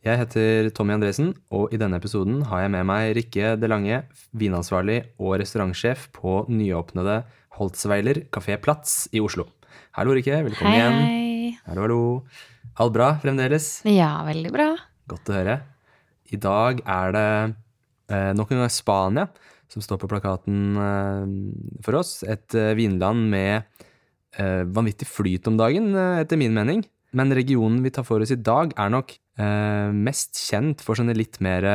Jeg heter Tommy Andresen, og i denne episoden har jeg med meg Rikke Delange, vinansvarlig og restaurantsjef på nyåpnede Holtzweiler Kafé Platz i Oslo. Hallo, Rikke. Velkommen Hei, igjen. hei. Hallo, hallo. Alt bra fremdeles? Ja, veldig bra. Godt å høre. I dag er det eh, nok en gang Spania som står på plakaten eh, for oss. Et eh, vinland med eh, vanvittig flyt om dagen, eh, etter min mening. Men regionen vi tar for oss i dag, er nok eh, mest kjent for sånne litt mer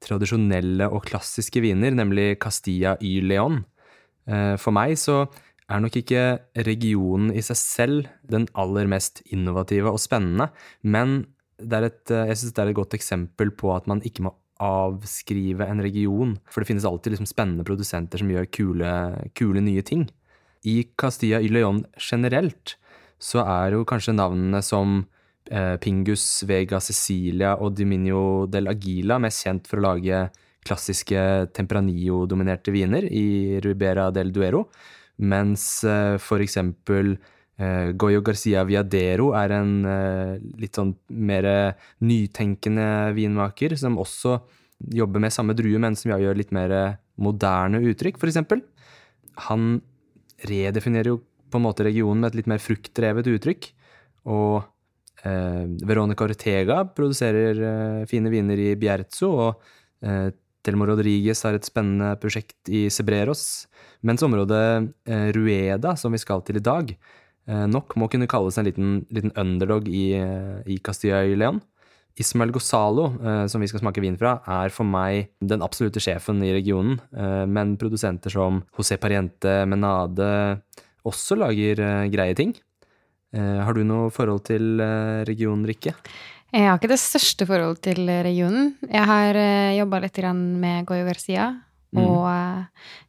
tradisjonelle og klassiske viner, nemlig Castilla y León. Eh, For meg så er nok ikke regionen i seg selv den aller mest innovative og spennende, men et, eh, jeg synes det er et godt eksempel på at man ikke må avskrive en region, for det finnes alltid liksom spennende produsenter som gjør kule, kule nye ting. I Castilla y León generelt så er jo kanskje navnene som eh, Pingus, Vega Cecilia og Diminio del Agila mest kjent for å lage klassiske Tempranillo-dominerte viner i Rubera del Duero, mens eh, for eksempel eh, Goyo Garcia Viadero er en eh, litt sånn mer nytenkende vinmaker som også jobber med samme drue, men som gjør litt mer moderne uttrykk, for eksempel. Han redefinerer jo på en måte regionen med et litt mer fruktdrevet uttrykk, og eh, Veronica Ortega produserer eh, fine viner i Bierzo, og eh, Telmo Rodriguez har et spennende prosjekt i Sebreros. mens området eh, Rueda, som vi skal til i dag, eh, nok må kunne kalles en liten, liten underdog i, eh, i Castilla y León. Ismael Gozalo, eh, som vi skal smake vin fra, er for meg den absolutte sjefen i regionen, men produsenter som José Pariente Menade også lager eh, greie ting. Eh, har du noe forhold til eh, regionen, Rikke? Jeg har ikke det største forholdet til regionen. Jeg har uh, jobba litt grann med Goyo Garcia, Mm. og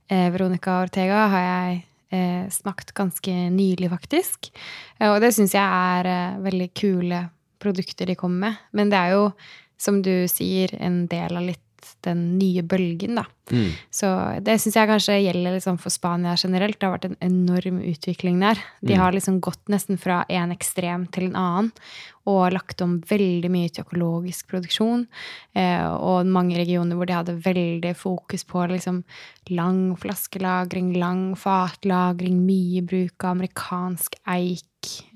eh, Veronica Ortega har jeg eh, smakt ganske nylig, faktisk. Og det syns jeg er eh, veldig kule produkter de kommer med. Men det er jo, som du sier, en del av litt den nye bølgen, da. Mm. Så det syns jeg kanskje gjelder liksom for Spania generelt. Det har vært en enorm utvikling der. De Mm. har liksom gått nesten fra en ekstrem til en annen og lagt om veldig mye til økologisk produksjon. Eh, og mange regioner hvor de hadde veldig fokus på liksom lang flaskelagring, lang fatlagring, mye bruk av amerikansk eik.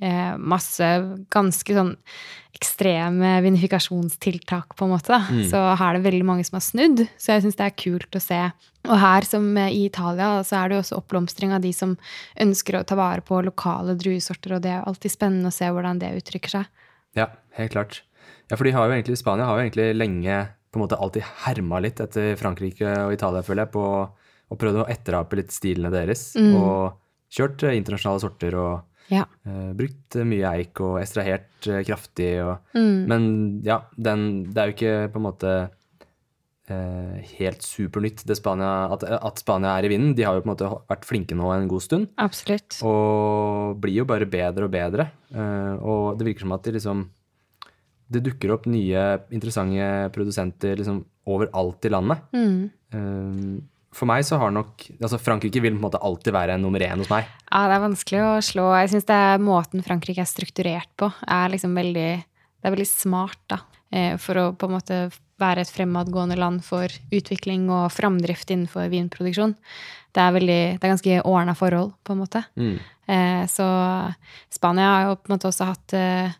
Eh, masse ganske sånn ekstreme vinifikasjonstiltak, på en måte. Mm. Så her er det veldig mange som har snudd, så jeg syns det er kult å se. Og her, som i Italia, så er det jo også oppblomstring av de som ønsker å ta vare på lokale druesorter, og det er alltid spennende å se hvordan det uttrykker seg. Ja, helt klart. Ja, for de har jo egentlig, Spania har jo egentlig lenge på en måte alltid herma litt etter Frankrike og Italia, føler jeg, på og prøvd å etterape litt stilene deres. Mm. Og kjørt eh, internasjonale sorter og Ja. uh, brukt eh, mye eik og estrahert uh, kraftig. Og, Mm. Men ja, den, det er jo ikke på en måte helt supernytt det Spania, at, at Spania er i vinden. De har jo på en måte vært flinke nå en god stund. Absolutt. Og blir jo bare bedre og bedre. Eh, og det virker som at de liksom Det dukker opp nye, interessante produsenter liksom overalt i landet. Mm. Eh, for meg så har nok Altså, Frankrike vil på en måte alltid være nummer én hos meg. Ja, det er vanskelig å slå. Jeg syns det er måten Frankrike er strukturert på, er liksom veldig Det er veldig smart, da. eh, For å på en måte være et fremadgående land for utvikling og framdrift innenfor vinproduksjon. Det er, veldig, det er ganske ordna forhold, på en måte. Mm. Eh, Så Spania har jo på en måte også hatt eh,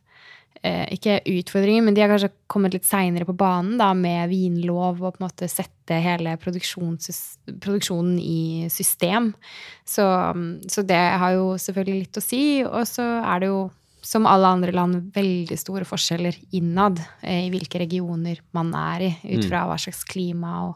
eh, ikke utfordringer, men de har kanskje kommet litt seinere på banen da, med vinlov og på en måte sette hele produksjonen i system. Så, mm, så det har jo selvfølgelig litt å si. Og så er det jo, som alle andre land, veldig store forskjeller innad eh, i hvilke regioner man er i, ut Mm. fra hva slags klima og,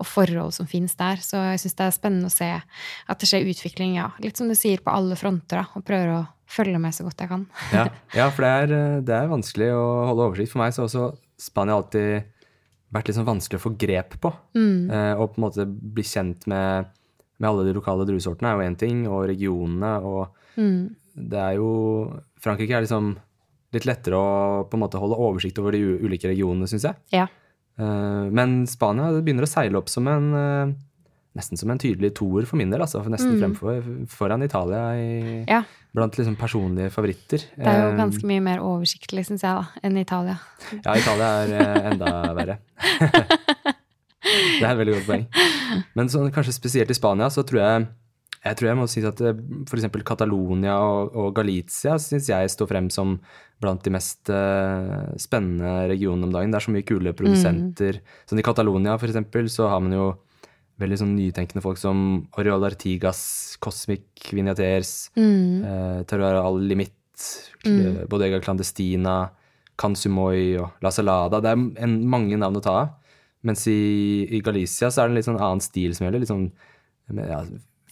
og forhold som finnes der. Så jeg syns det er spennende å se at det skjer utvikling, ja. Litt som du sier, på alle fronter, da, og prøver å følge med så godt jeg kan. Ja, ja for det er, eh, det er vanskelig å holde oversikt. For meg så har også Spania alltid vært litt sånn vanskelig å få grep på. Mm. Eh, og på en måte bli kjent med, med alle de lokale druesortene er jo én ting, og regionene og Mm. det er jo Frankrike er liksom litt lettere å på en måte holde oversikt over de ulike regionene, syns jeg. Ja. Eh, men Spania begynner å seile opp som en eh, nesten som en tydelig toer for min del. altså Nesten fremfor, foran Italia i, Mm. Ja. blant liksom personlige favoritter. Det er jo Eh, ganske mye mer oversiktlig, syns jeg, da, enn Italia. Ja, Italia er enda verre. det er et veldig godt poeng. Men sånn, kanskje spesielt i Spania så tror jeg jeg tror jeg må si at f.eks. Catalonia og, og Galicia syns jeg står frem som blant de mest eh, spennende regionene om dagen. Det er så mye kule produsenter. Sånn I Catalonia eksempel, så har man jo veldig sånn nytenkende folk som Oriol Artigas, Cosmic Vinaters, Mm. eh, Terroir al Limit, mm. Bodega Clandestina, Kansumoy og La Salada. Det er en, mange navn å ta av. Mens i, i Galicia så er det en litt sånn annen stil som gjelder. Litt sånn ja,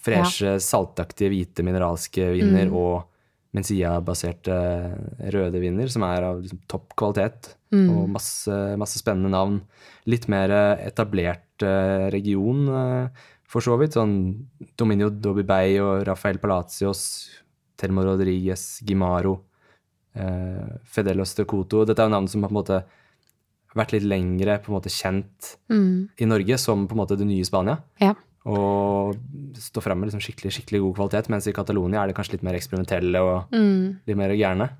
freshe, saltaktige, hvite, mineralske viner og Mencia-baserte røde viner, som er av liksom, topp kvalitet. Og masse, masse spennende navn. Litt mer eh, etablert eh, region, eh, for så vidt. Sånn Dominio Dobibey og Rafael Palacios, Telmo Rodriguez, Gimaro, eh, Fedelos de Coto. Dette er jo navn som har på en måte vært litt lengre på en måte kjent Mm. i Norge som på en måte det nye Spania. Ja. Og stå fram med liksom skikkelig, skikkelig god kvalitet, mens i Catalonia er det kanskje litt mer eksperimentelle og Mm. litt mer gærne.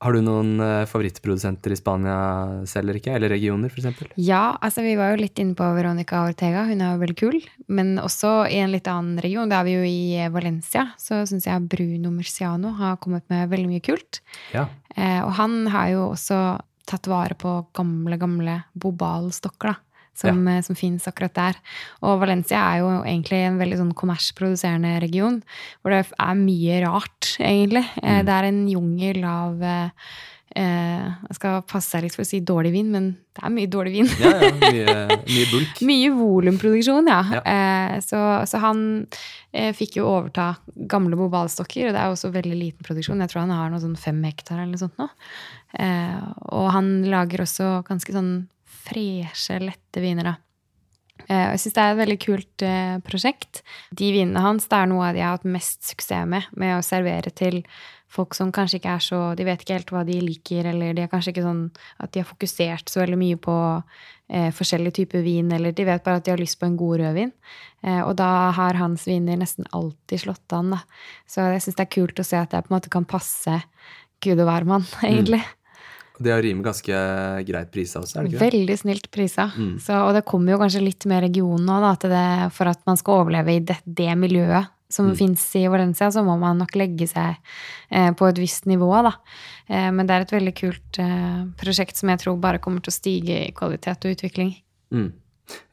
Har du noen eh, favorittprodusenter i Spania selv eller ikke? Eller regioner, f.eks.? Ja, altså vi var jo litt inne på Veronica Ortega, hun er jo veldig kul. Men også i en litt annen region, da er vi jo i eh, Valencia, så syns jeg Bruno Murciano har kommet med veldig mye kult. Ja. Eh, og han har jo også tatt vare på gamle, gamle bobalstokker, da. Som, ja. som fins akkurat der. Og Valencia er jo egentlig en veldig sånn kommersproduserende region. Hvor det er mye rart, egentlig. Mm. det er en jungel av eh, eh, Jeg skal passe seg litt for å si dårlig vin, men det er mye dårlig vin. ja, ja. Mye, mye bulk. Mye volumproduksjon, ja. Ja. Eh, så, så han eh, fikk jo overta gamle bobalstokker, og det er også veldig liten produksjon. Jeg tror han har noe sånn fem hektar eller noe sånt nå. Eh, og han lager også ganske sånn freshe, lette viner, da. Eh, og jeg syns det er et veldig kult eh, prosjekt. De vinene hans det er noe av de jeg har hatt mest suksess med, med å servere til folk som kanskje ikke er så De vet ikke helt hva de liker, eller de er kanskje ikke sånn at de har fokusert så veldig mye på eh, forskjellige typer vin, eller de vet bare at de har lyst på en god rødvin. Eh, og da har hans viner nesten alltid slått an, da. Så jeg syns det er kult å se at det på en måte kan passe gud og hvermann, egentlig. Og det er rimelig ganske greit prisa også, er det ikke det? Veldig snilt prisa. Mm. Så, og det kommer jo kanskje litt med regionen det, for at man skal overleve i det, det miljøet som Mm. finnes i Valencia, så må man nok legge seg eh, på et visst nivå, da. Eh, men det er et veldig kult eh, prosjekt som jeg tror bare kommer til å stige i kvalitet og utvikling. Mm.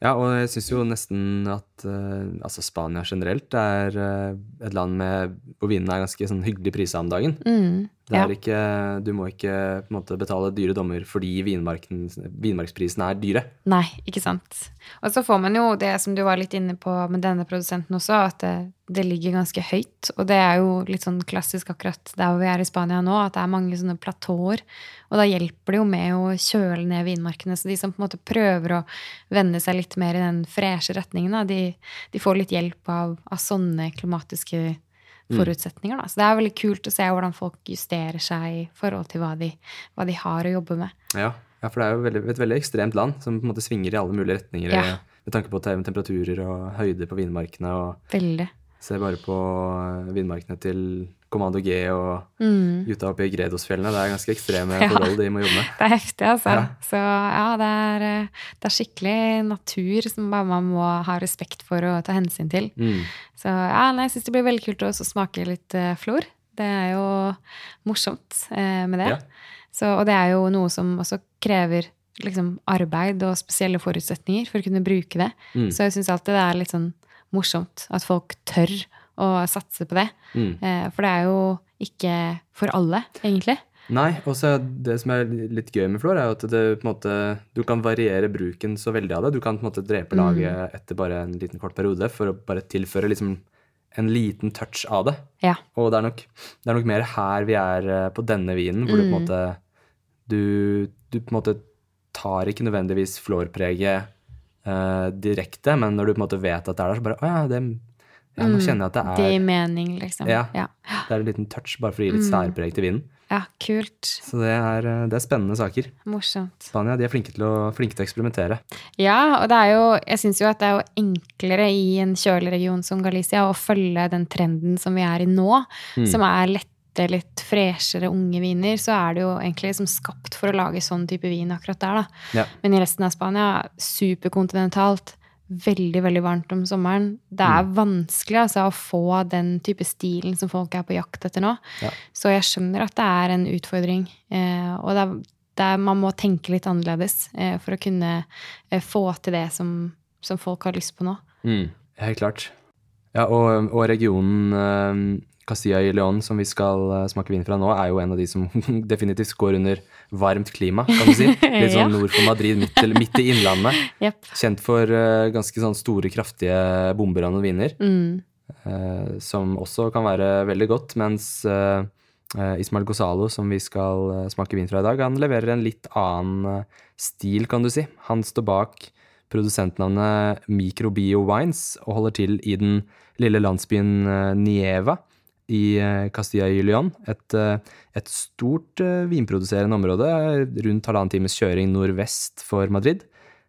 Ja, og jeg syns jo nesten at eh, altså Spania generelt er uh, et land med, hvor vinene er ganske sånn hyggelig prisa om dagen. Mm, Det ja. ikke, du må ikke måte betale dyre dommer fordi vinmarken, vinmarksprisene er dyre. Nei, ikke sant. Og så får man jo det som du var litt inne på med denne produsenten også, at det, det ligger ganske høyt. Og det er jo litt sånn klassisk akkurat der hvor vi er i Spania nå, at det er mange sånne platåer. Og da hjelper det jo med å kjøle ned vinmarkene. Så de som på en måte prøver å vende seg litt mer i den freshe retningen, da, de, de får litt hjelp av, av sånne klimatiske forutsetninger. Da. Så det er veldig kult å se hvordan folk justerer seg i forhold til hva de, hva de har å jobbe med. Ja, ja for det er jo veldig, et veldig ekstremt land som på en måte svinger i alle mulige retninger Ja. med tanke på temperaturer og høyde på vinmarkene. og Veldig. Se bare på vinmarkene til Kommando G og Mm. gutta oppe i Gredosfjellene. Det er ganske ekstreme Ja. forhold de må jobbe med. Det er heftig, altså. Ja. Så ja, det er, eh, det er skikkelig natur som bare man må ha respekt for og ta hensyn til. Mm. Så ja, nei, jeg syns det blir veldig kult å smake litt uh, flor. Det er jo morsomt eh, med det. Ja. Så, og det er jo noe som også krever liksom, arbeid og spesielle forutsetninger for å kunne bruke det. Mm. Så jeg syns alltid det er litt sånn morsomt at folk tør å satse på det. Mm. Eh, for det er jo ikke for alle, egentlig. Nei, og det som er litt gøy med flår, er jo at det, på en måte, du kan variere bruken så veldig av det. Du kan på en måte drepe laget etter bare en liten kort periode for å bare tilføre liksom en liten touch av det. Ja. Og det er nok, det er nok mer her vi er eh, på denne vinen, hvor du på en måte du, du på en måte tar ikke nødvendigvis flårpreget eh, direkte, men når du på en måte vet at det er der, så bare Å ja, det, ja nå kjenner jeg at det Det er gir mening, liksom. Ja. ja. Det er en liten touch, bare for å gi litt særpreg til vinen. Ja, kult. Så det er, eh, det er spennende saker. Morsomt. Spania de er flinke til å, flinke til å eksperimentere. Ja, og det er jo, jeg syns jo at det er jo enklere i en kjølig region som Galicia å følge den trenden som vi er i nå, Mm. som er lette, litt freshere unge viner. Så er det jo egentlig liksom skapt for å lage sånn type vin akkurat der, da. Ja. Men i resten av Spania, superkontinentalt. Veldig, veldig varmt om sommeren. Det er Mm. vanskelig altså, å få den type stilen som folk er på jakt etter nå. Ja. Så jeg skjønner at det er en utfordring. Eh, og det er, det er, man må tenke litt annerledes eh, for å kunne eh, få til det som, som folk har lyst på nå. Mm, helt klart. Ja, og, og regionen eh, Castilla y León, som vi skal eh, smake vin fra nå, er jo en av de som definitivt går under varmt klima, kan du si. Litt sånn nord for Madrid, midt, midt i innlandet. Yep. Kjent for uh, ganske sånn store, kraftige bomberande viner, Mm. Uh, som også kan være veldig godt, mens uh, Ismael Gozalo, som vi skal smake vin fra i dag, han leverer en litt annen stil, kan du si. Han står bak produsentnavnet Microbio Wines og holder til i den lille landsbyen Nieva i eh, Castilla y León. Et, eh, et stort eh, vinproduserende område, rundt halvannen times kjøring nordvest for Madrid.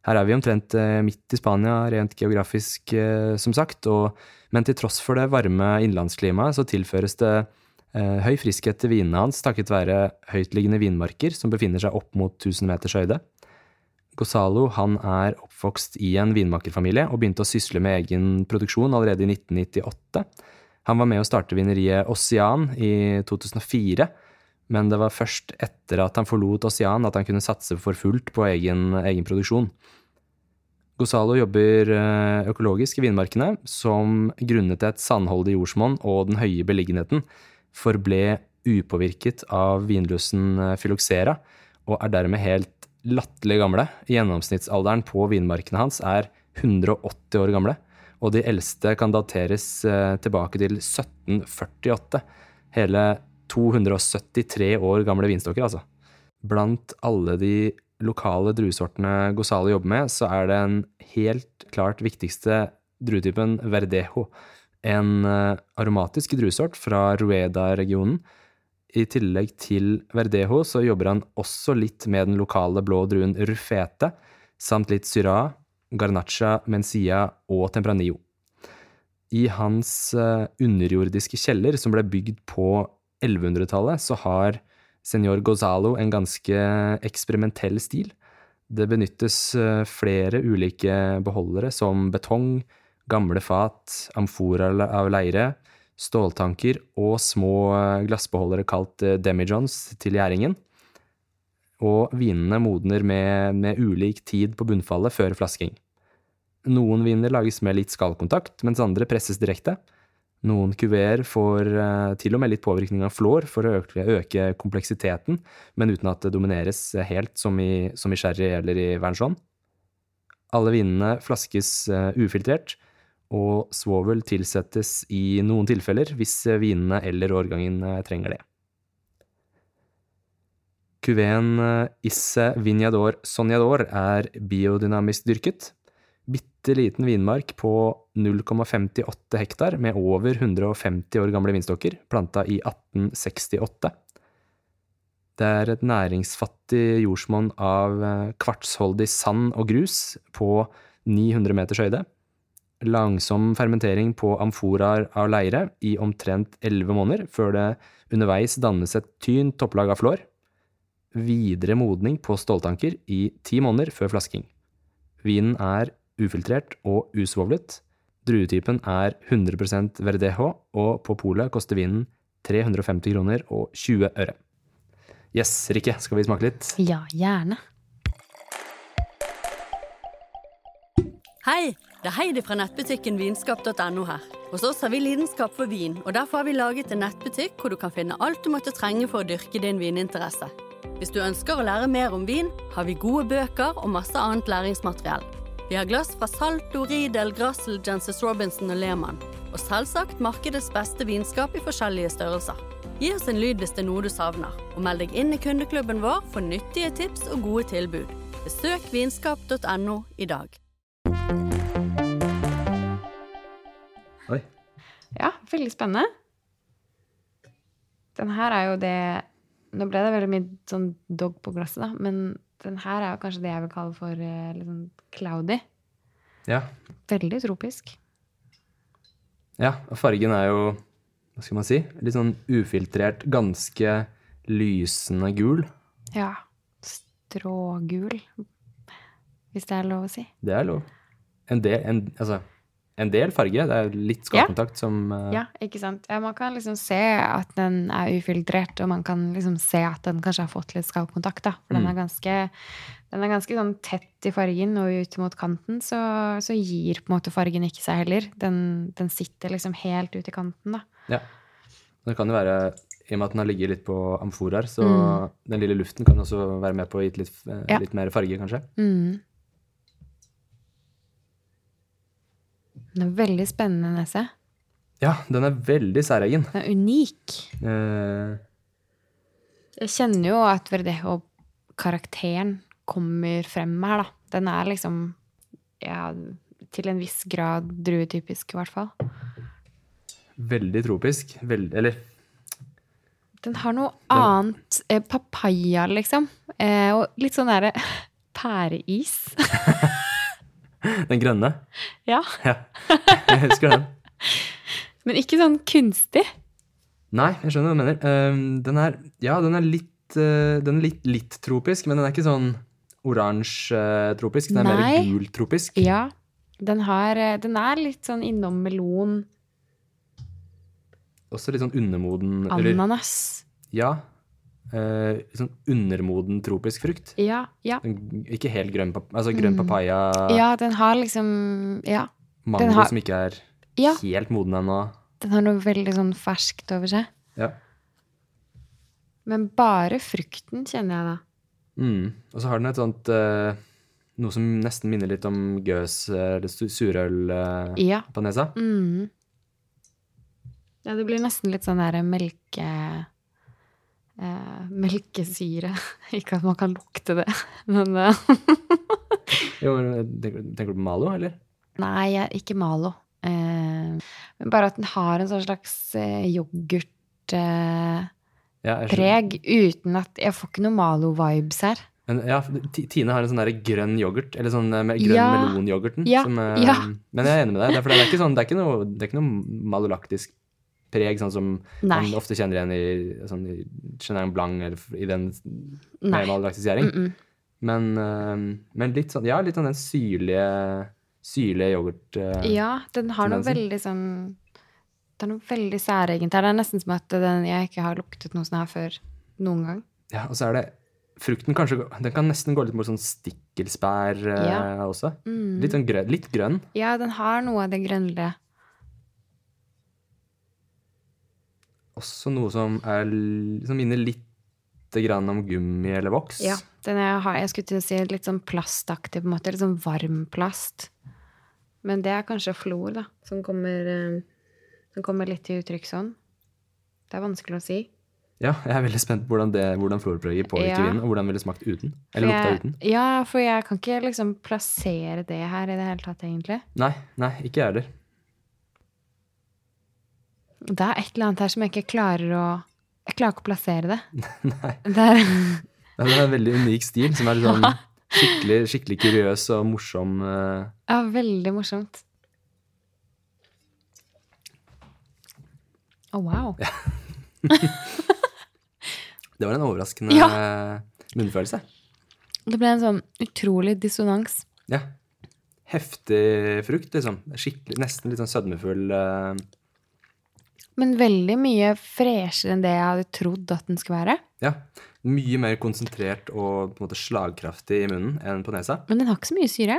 Her er vi omtrent midt i Spania, rent geografisk, som sagt. Og, men til tross for det varme innlandsklimaet, så tilføres det høy friskhet til vinene hans takket være høytliggende vinmarker som befinner seg opp mot 1000 meters høyde. Gonzalo han er oppvokst i en vinmakerfamilie og begynte å sysle med egen produksjon allerede i 1998. Han var med å starte vineriet Ocean i 2004, men det var først etter at han forlot Ocean at han kunne satse for fullt på egen, egen produksjon. Gozalo jobber eh, økologisk i vinmarkene, som grunnet et sandholdig jordsmonn og den høye beliggenheten forble upåvirket av vinlusen filoxera, og er dermed helt latterlig gamle. Gjennomsnittsalderen på vinmarkene hans er 180 år gamle, og de eldste kan dateres eh, tilbake til 1748. Hele 273 år gamle vinstokker, altså. Blant alle de lokale druesortene Gosale jobber med, så er den helt klart viktigste druetypen Verdejo. En eh, aromatisk druesort fra Rueda-regionen. I tillegg til Verdejo så jobber han også litt med den lokale blå druen Rufete, samt litt Syrah, Garnacha, Mencia og Tempranillo. I hans eh, underjordiske kjeller, som ble bygd på 1100-tallet, så har Senor Gozalo en ganske eksperimentell stil. Det benyttes eh, flere ulike beholdere, som betong, gamle fat, amfora av leire, ståltanker og små eh, glassbeholdere kalt demijohns til gjæringen. Og vinene modner med, med ulik tid på bunnfallet før flasking. Noen viner lages med litt skallkontakt, mens andre presses direkte. Noen kuveer får eh, til og med litt påvirkning av flår for å øke, øke kompleksiteten, men uten at det domineres helt som i, som i sherry eller i Vernson. Alle vinene flaskes eh, ufiltrert, og svovel tilsettes i noen tilfeller hvis eh, vinene eller årgangen trenger det. Kuveen eh, Isse Vignador Sonjador er biodynamisk dyrket. Bitte liten vinmark på 0,58 hektar med over 150 år gamle vinstokker, planta i 1868. Det er et næringsfattig jordsmonn av eh, kvartsholdig sand og grus på 900 meters høyde. Langsom fermentering på amforaer av leire i omtrent 11 måneder, før det underveis dannes et tynt topplag av flår. Videre modning på ståltanker i ti måneder før flasking. Vinen er ufiltrert og usvovlet. Druetypen er 100% Verdejo, og på polet koster vinen 350 kroner og 20 øre. Yes, Rikke, skal vi smake litt? Ja, gjerne. Hei, det er Heidi fra nettbutikken vinskap.no her. Hos oss har vi lidenskap for vin, og derfor har vi laget en nettbutikk hvor du kan finne alt du måtte trenge for å dyrke din vininteresse. Hvis du ønsker å lære mer om vin, har vi gode bøker og masse annet læringsmateriell. Vi har glass fra Salto, Riedel, Grassel, Jenses Robinson og Lehmann. Og selvsagt markedets beste vinskap i forskjellige størrelser. Gi oss en lyd hvis det er noe du savner, og meld deg inn i kundeklubben vår for nyttige tips og gode tilbud. Besøk vinskap.no i dag. Oi. Ja, veldig spennende. Den her er jo det Nå ble det veldig mye sånn dog på glasset, da, men den her er jo kanskje det jeg vil kalle for eh, litt sånn cloudy. Ja. Veldig tropisk. ja. Og fargen er jo, hva skal man si, litt sånn ufiltrert, ganske lysende gul. Ja. Strågul, hvis det er lov å si. Det er lov. En del, en, altså, en del farge. Det er litt skallkontakt som uh... Ja, ikke sant? Ja, man kan liksom se at den er ufiltrert, og man kan liksom se at den kanskje har fått litt skallkontakt, da. For den Mm. er ganske, den er ganske sånn tett i fargen, og ut mot kanten så, så gir på en måte fargen ikke seg heller. Den, den sitter liksom helt ut i kanten, da. Ja. Det kan jo være, i og med at den har ligget litt på amforaer, så Mm. den lille luften kan også være med på å gi litt, litt Ja. mer farge, kanskje. Mm. Den er veldig spennende nese. Ja, den er veldig særegen. Den er unik. Eh, Jeg kjenner jo at Verdejo-karakteren kommer frem her, da. Den er liksom ja, til en viss grad druetypisk, i hvert fall. veldig tropisk. Veld, eller Den har noe annet. Eh, papaya, liksom. Eh, og litt sånn derre pæreis. den grønne. ja. Ja, jeg husker den. Men ikke sånn kunstig. Nei, jeg skjønner hva du mener. Eh, den er, ja, den er litt, eh, den er litt, litt tropisk, men den er ikke sånn oransje-tropisk. Den er Nei. mer gul-tropisk. Ja. Den, har, eh, den er litt sånn innom melon, Også litt sånn undermoden eller- ananas. Ja. Litt sånn undermoden tropisk frukt. Ja, ja. Ikke helt grønn, altså grønn Mm. papaya, Ja, den har liksom Ja. mango den har- som ikke er Ja. helt moden ennå. Den har noe veldig sånn ferskt over seg. Ja. Men bare frukten kjenner jeg da. Mm. Og så har den et sånt uh, Noe som nesten minner litt om gøs eh, eller surøl uh, Ja. på nesa. Mm. Ja, det blir nesten litt sånn der melke... Eh, melkesyre. Ikke at man kan lukte det, men eh, Jo, tenker, tenker du på Malo, eller? Nei, ikke Malo. Eh, men bare at den har en sånn slags eh, yoghurtpreg, Ja, uten at Jeg får ikke noe Malo-vibes her. Men, ja, Tine har en sånn der grønn yoghurt, eller sånn eh, med grønn Ja. melonyoghurten. Ja, som, eh, ja. Men jeg er enig med deg. Det er, det er ikke, sånn, det er ikke noe, det er ikke noe malolaktisk preg, sånn som Nei. man ofte kjenner igjen i, sånn, i Chenin Blanc eller i den malolaktisering. Mm -mm. Men, uh, men litt sånn, ja, litt sånn den syrlige, syrlige yoghurt... uh, Ja, den har noe veldig sånn Det er noe veldig særegent her. Det er nesten som at den, jeg ikke har luktet noe sånn her før noen gang. Ja, og så er det Frukten kanskje Den kan nesten gå litt mot sånn stikkelsbær uh, Ja. også. Mm. Litt sånn grøn, Litt grønn. Ja, den har noe av det grønnlige. Også noe som, er, som minner litt grann om gummi eller voks. Ja, den jeg har, jeg skulle til å si litt sånn plastaktig, på en måte. Litt sånn varm plast. Men det er kanskje flor, da, som kommer, eh, som kommer litt til uttrykk sånn. Det er vanskelig å si. Ja, jeg er veldig spent på hvordan, det, hvordan florpreget påvirker Ja. vinen, og hvordan den ville smakt uten. Eller lukta uten. Ja, for jeg kan ikke liksom plassere det her i det hele tatt, egentlig. Nei, nei, ikke jeg heller. Det er et eller annet her som jeg ikke klarer å Jeg klarer ikke å plassere det. nei. Det er Ja, Det er en veldig unik stil, som er sånn skikkelig, skikkelig kuriøs og morsom. eh, ja, veldig morsomt. Å, wow. Det var en overraskende munnfølelse. Det ble en sånn utrolig dissonans. Ja. Heftig frukt, liksom. Skikkelig, nesten litt sånn sødmefull. eh, Men veldig mye freshere enn det jeg hadde trodd at den skulle være. ja. Mye mer konsentrert og på en måte slagkraftig i munnen enn på nesa. Men den har ikke så mye syre.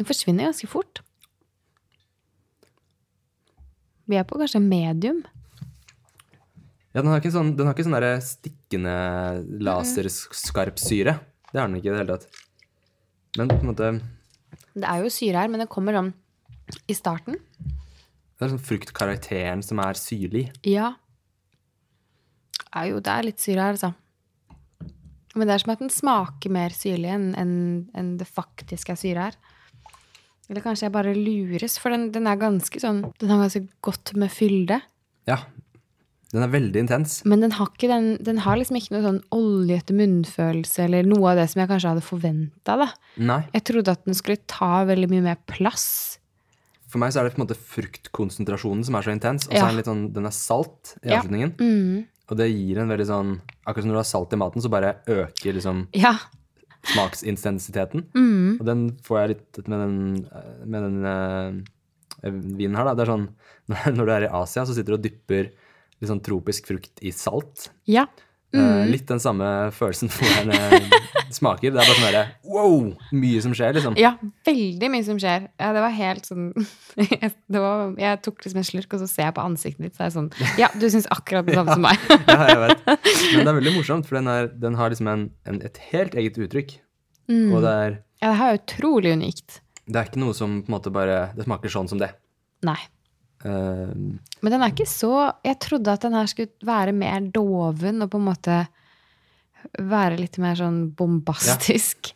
Den forsvinner ganske fort. Vi er på kanskje medium. Ja, Den har ikke sånn, den har ikke sånn der stikkende laserskarp syre. Det har den ikke i det hele tatt. Men på en måte Det er jo syre her, men det kommer sånn i starten. Det er sånn fruktkarakteren som er syrlig. Ja. ja. Jo, det er litt syre her, altså. Men det er som at den smaker mer syrlig enn en det faktisk er syre her. Eller kanskje jeg bare lures, for den, den er ganske sånn Den har ganske godt med fylde. Ja. Den er veldig intens. Men den har, ikke den, den har liksom ikke noe sånn oljete munnfølelse eller noe av det som jeg kanskje hadde forventa. Jeg trodde at den skulle ta veldig mye mer plass. For meg så er det på en måte fruktkonsentrasjonen som er så intens. Og så er den litt sånn, den er salt i avslutningen. Mm. Og det gir en veldig sånn Akkurat som når du har salt i maten, så bare øker liksom smaksintensiteten. Mm. Og den får jeg litt med den, med den eh, vinen her, da. Det er sånn når du er i Asia, så sitter du og dypper litt sånn tropisk frukt i salt. Ja. Eh, Mm. litt den samme følelsen for den når smaker. Det er bare sånn derre wow! Mye som skjer, liksom. Ja, veldig mye som skjer. Ja, det var helt sånn var, jeg tok liksom en slurk, og så ser jeg på ansiktet ditt, så er jeg sånn Ja, du syns akkurat det samme som meg. ja, jeg vet. Men det er veldig morsomt, for den, er, den har liksom en, en, et helt eget uttrykk. Mm. Og det er, Ja, det her er utrolig unikt. det er ikke noe som på en måte bare Det smaker sånn som det. Nei. Eh, Men den er ikke så Jeg trodde at den her skulle være mer doven og på en måte være litt mer sånn bombastisk.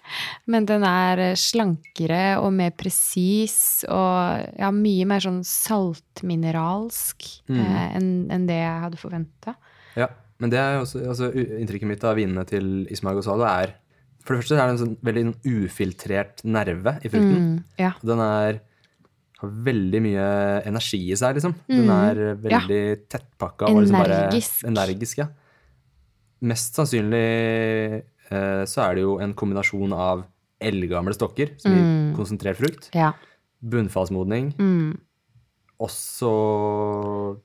Men den er eh, slankere og mer presis og ja, mye mer sånn saltmineralsk Mm. eh, enn en det jeg hadde forventa. ja. Men det er også altså, inntrykket mitt av vinene til Ismael Gonzalo er For det første er det en sånn veldig ufiltrert nerve i frukten. Mm, ja. Den er, har veldig mye energi i seg, liksom. Den er veldig tettpakka og liksom Mm. Energisk. Ja. Mest sannsynlig eh, så er det jo en kombinasjon av eldgamle stokker, som gir Mm. konsentrert frukt, ja. bunnfallsmodning, Mm, også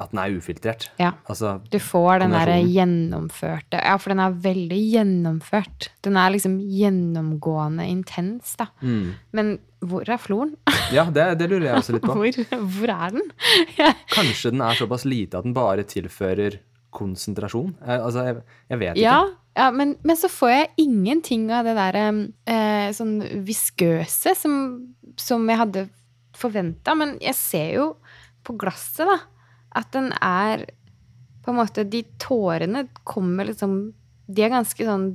at den er ufiltrert. ja. Altså, Du får den derre gjennomførte Ja, for den er veldig gjennomført. Den er liksom gjennomgående intens, da. mm. Men hvor er floren? Ja, det, det lurer jeg også litt på. Hvor, hvor er den? Kanskje den er såpass lite at den bare tilfører konsentrasjon? Eh, altså, jeg, jeg vet ikke. ja, ja men, men så får jeg ingenting av det derre eh, sånn viskøse som, som jeg hadde forventa. Men jeg ser jo på glasset, da, at den er På en måte De tårene kommer liksom De er ganske sånn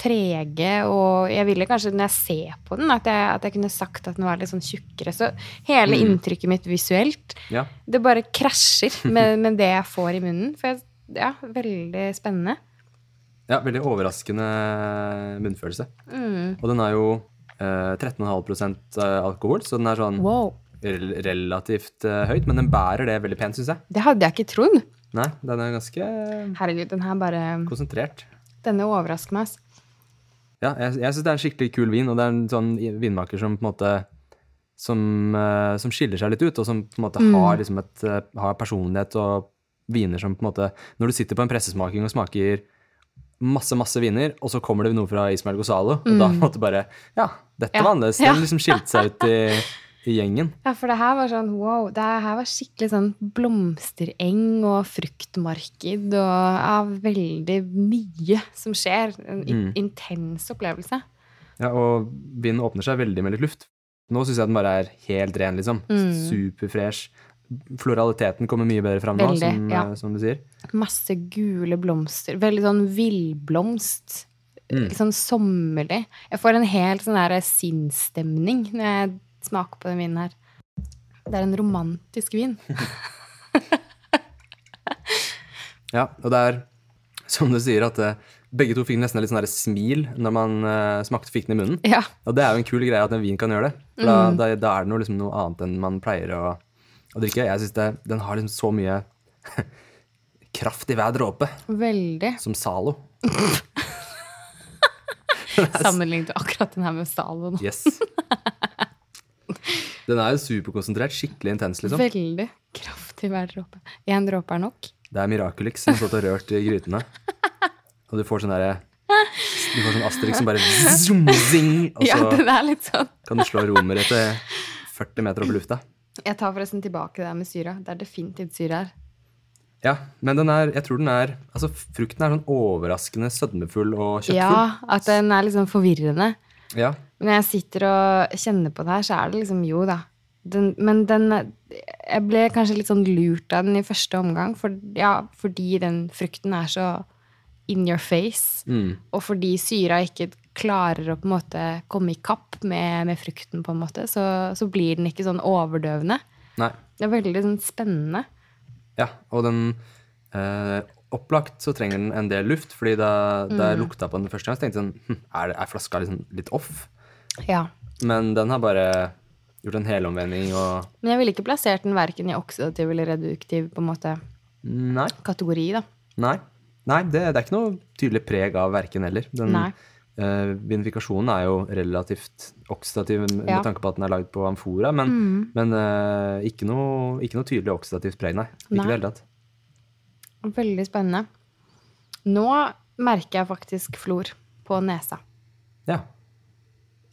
trege, og jeg ville kanskje, når jeg ser på den, at jeg, at jeg kunne sagt at den var litt sånn tjukkere. Så hele Mm. inntrykket mitt visuelt, Ja. det bare krasjer med, med det jeg får i munnen. For jeg, ja, veldig spennende. ja, veldig overraskende munnfølelse. Mm. Og den er jo eh, 13,5% alkohol, så den er sånn Wow. Rel relativt eh, høyt, men den bærer det veldig pent, syns jeg. Det hadde jeg ikke trodd. Nei, den er ganske Herregud, den her bare konsentrert. Denne overrasker meg. ass. Ja, jeg, jeg syns det er en skikkelig kul vin, og det er en sånn vinmaker som på en måte som, eh, som skiller seg litt ut, og som på en måte Mm. har, liksom et, eh, har personlighet og viner som på en måte Når du sitter på en pressesmaking og smaker masse, masse viner, og så kommer det noe fra Ismael Gozalo, og da på en måte bare Ja, dette Mm. Ja, var annerledes. Den liksom skilte seg ut i, i gjengen. Ja, for det her var sånn wow. Det her var skikkelig sånn blomstereng og fruktmarked og ja, veldig mye som skjer. En Mm. intens opplevelse. Ja, og vinden åpner seg veldig med litt luft. Nå syns jeg den bare er helt ren, liksom. Mm. Superfresh. Floraliteten kommer mye bedre fram nå, som, ja. eh, som du sier. Masse gule blomster. Veldig sånn villblomst. Mm. Litt sånn sommerlig. Jeg får en helt sånn der sinnsstemning når jeg smaker på den vinen her. Det er en romantisk vin. Ja, og det er som du sier, at eh, begge to fikk nesten litt sånn smil når man eh, smakte fikk den i munnen. Ja. Og det er jo en kul greie at en vin kan gjøre det. For da, da, da er det noe, liksom, noe annet enn man pleier å, å drikke. Jeg syns den har liksom så mye kraft i hver dråpe, Veldig. som Zalo. Sammenlignet akkurat den her med Zalo nå. Yes. Den er jo superkonsentrert, skikkelig intens, liksom. Veldig kraftig hver dråpe. Én dråpe er nok. Det er Miraculix som har stått og rørt i grytene. Og du får sånn derre Du får sånn Asterix som bare zoom, zing, og Ja, så den er litt sånn. kan du slå romer etter 40 meter opp i lufta. Jeg tar forresten tilbake det der med syra. Det er definitivt syre her. Ja, men den er, jeg tror den er Altså, frukten er sånn overraskende sødmefull og kjøttfull. Ja, at den er liksom forvirrende. Ja. Men når jeg sitter og kjenner på det her, så er det liksom jo da. Den, men den Jeg ble kanskje litt sånn lurt av den i første omgang, for, ja, fordi den frukten er så in your face. Mm. Og fordi syra ikke klarer å på en måte komme i kapp med, med frukten, på en måte, så, så blir den ikke sånn overdøvende. Nei. Det er veldig sånn spennende. Ja, og den eh, Opplagt så trenger den en del luft, fordi da, da jeg lukta på den første gang, så tenkte jeg sånn hm, Er, er flaska liksom litt off? Ja. Men den har bare gjort en helomvending og Men jeg ville ikke plassert den verken i oksidativ eller reduktiv på en måte Nei. kategori, da. Nei, Nei det, det er ikke noe tydelig preg av verken heller. Den, Nei. eh, vinifikasjonen er jo relativt oksidativ med Ja. Mm. tanke på at den er lagd på amfora, men, men uh, ikke, noe, ikke noe tydelig oksidativt preg, nei. Ikke i det hele tatt. Veldig spennende. Nå merker jeg faktisk flor på nesa. Ja.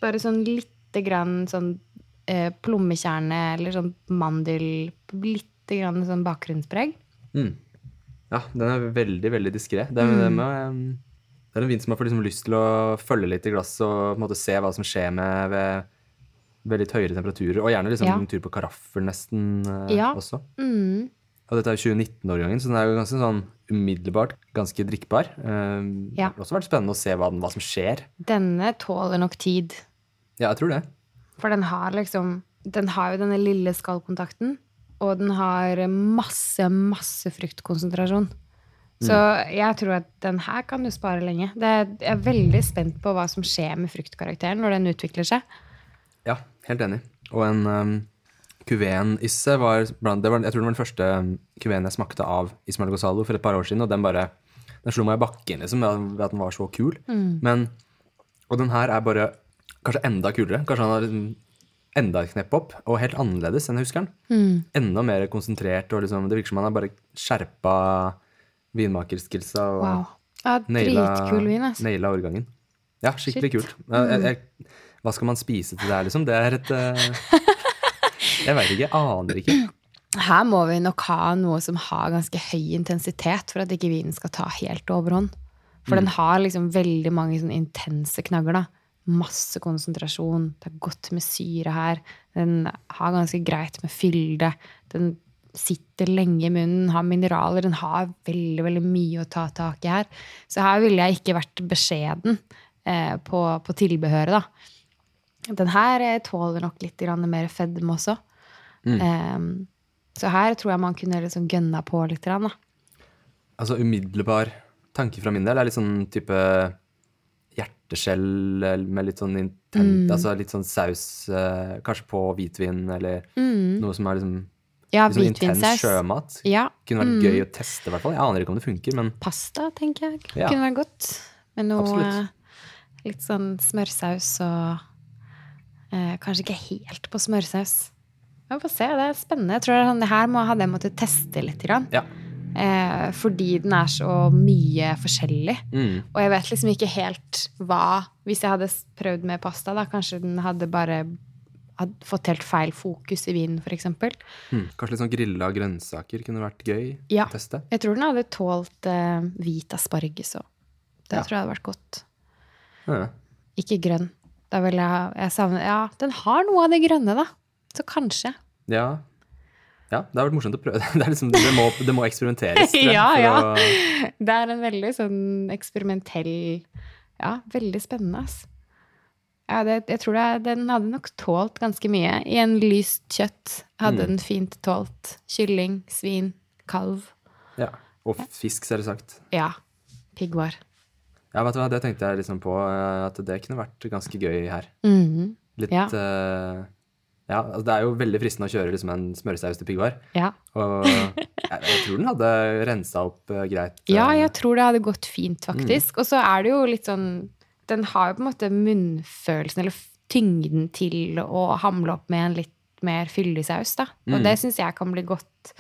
Bare sånn lite grann sånn eh, plommekjerne eller sånn mandel Lite grann sånn bakgrunnspreg. Mm. Ja, den er veldig, veldig diskré. Det, er- det, er en vin som man får liksom lyst til å følge litt i glasset og måte se hva som skjer med ved, litt høyere temperaturer. Og gjerne liksom Ja. en tur på karaffel nesten eh, Ja. også. Mm. Og dette er jo 2019-årgangen, så den er jo ganske sånn umiddelbart ganske drikkbar. Eh, Ja. Det har også vært spennende å se hva, den, hva som skjer. Denne tåler nok tid. Ja, jeg tror det. For den har liksom Den har jo denne lille skallkontakten, og den har masse, masse fruktkonsentrasjon. Så jeg tror at den her kan du spare lenge. Det er, jeg er veldig spent på hva som skjer med fruktkarakteren når den utvikler seg. Ja, helt enig. Og en um, Cuveen-isse var var, Jeg tror det var den første um, jeg smakte av Ismael Gozalo for et par år siden, og den bare Den slo meg i bakken, liksom, ved at- den var så kul. Men Og den her er bare kanskje enda kulere. Kanskje han har enda et knepp opp, og helt annerledes enn jeg husker den. Enda mer konsentrert, og liksom Det virker som han har bare skjerpa vinmakerskillsa og Wow. Ja, naila, vin, altså. naila årgangen. Ja, skikkelig Shit. kult. Jeg, jeg, jeg, hva skal man spise til det her, liksom? Det er et eh, Jeg veit ikke. Aner ikke. Her må vi nok ha noe som har ganske høy intensitet for at ikke vinen skal ta helt overhånd. For den har liksom veldig mange sånne intense knagger. da. Masse konsentrasjon. Det er godt med syre her. Den har ganske greit med fylde. Den sitter lenge i munnen, har mineraler. Den har veldig veldig mye å ta tak i her. Så her ville jeg ikke vært beskjeden eh, på, på tilbehøret, da. Den her eh, tåler nok litt grann mer fedme også. Em, så her tror jeg man kunne liksom gønna på litt. Grann, da. Altså umiddelbar tanke fra min del er litt sånn type hjerteskjell med litt sånn intent Altså litt sånn saus, eh, kanskje på hvitvin, eller noe som er liksom Ja, sånn intens sjømat. Ja. Kunne vært gøy å teste, i hvert fall. Jeg aner ikke om det funker, men Pasta, tenker jeg. Ja. Kunne vært godt. Med noe Absolutt. eh, litt sånn smørsaus og eh, Kanskje ikke helt på smørsaus. Vi får se, det er spennende. Jeg tror det sånn, det her må, ha jeg måttet teste litt. Grann. ja. Eh, fordi den er så mye forskjellig. Mm. Og jeg vet liksom ikke helt hva Hvis jeg hadde prøvd med pasta, da kanskje den hadde bare hadde fått helt feil fokus i vinen, f.eks. Mm. Kanskje litt sånn grilla grønnsaker kunne vært gøy Ja. å teste. Jeg tror den hadde tålt eh, hvit asparges òg. Det Ja. tror jeg hadde vært godt. Ja. Ikke grønn. Da vil jeg, jeg savner Ja, den har noe av det grønne, da. Så kanskje. Ja. Ja, det har vært morsomt å prøve. Det, er liksom, det, må, det må eksperimenteres. jeg, Ja, ja. å- Det er en veldig sånn eksperimentell Ja, veldig spennende, ass. Ja, det, jeg tror det, er- den hadde nok tålt ganske mye. I en lyst kjøtt hadde Mm. den fint tålt kylling, svin, kalv. ja. Og fisk, selvsagt. Ja. Piggvar. Ja, vet du hva, det tenkte jeg liksom på, eh, at det kunne vært ganske gøy her. Mhm. Litt Ja. eh, Ja, altså det er jo veldig fristende å kjøre liksom en smørsaus til piggvar. Ja. Og jeg, jeg tror den hadde rensa opp uh, greit. Ja, eh, jeg tror det hadde gått fint, faktisk. Og så er det jo litt sånn Den har jo på en måte munnfølelsen, eller tyngden til å hamle opp med en litt mer fyldig saus, da. Og det syns jeg kan bli godt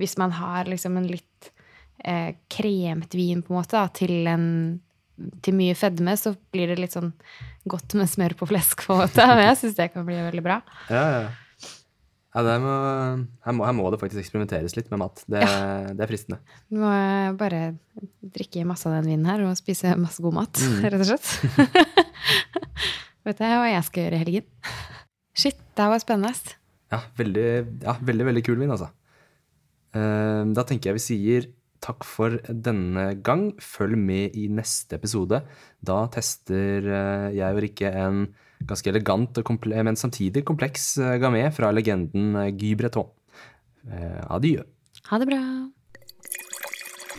hvis man har liksom en litt eh, kremt vin, på en måte, da, til en til mye fedme, så blir det litt sånn godt med smør på flesk, på en måte. Men jeg syns det kan bli veldig bra. Ja, ja. ja det må, her, må, her må det faktisk eksperimenteres litt med mat. Det, det er fristende. Du må bare drikke masse av den vinen her og spise masse god mat, rett og slett. Vet du hva jeg skal gjøre i helgen? Shit, det var spennende. Ja, veldig, ja, veldig, veldig kul vin, altså. Eh, da tenker jeg vi sier takk for denne gang. Følg med i neste episode. Da tester eh, jeg og Rikke en ganske elegant, men samtidig kompleks gamet gamé fra legenden eh, Guy Breton. Eh, adjø. Ha det bra.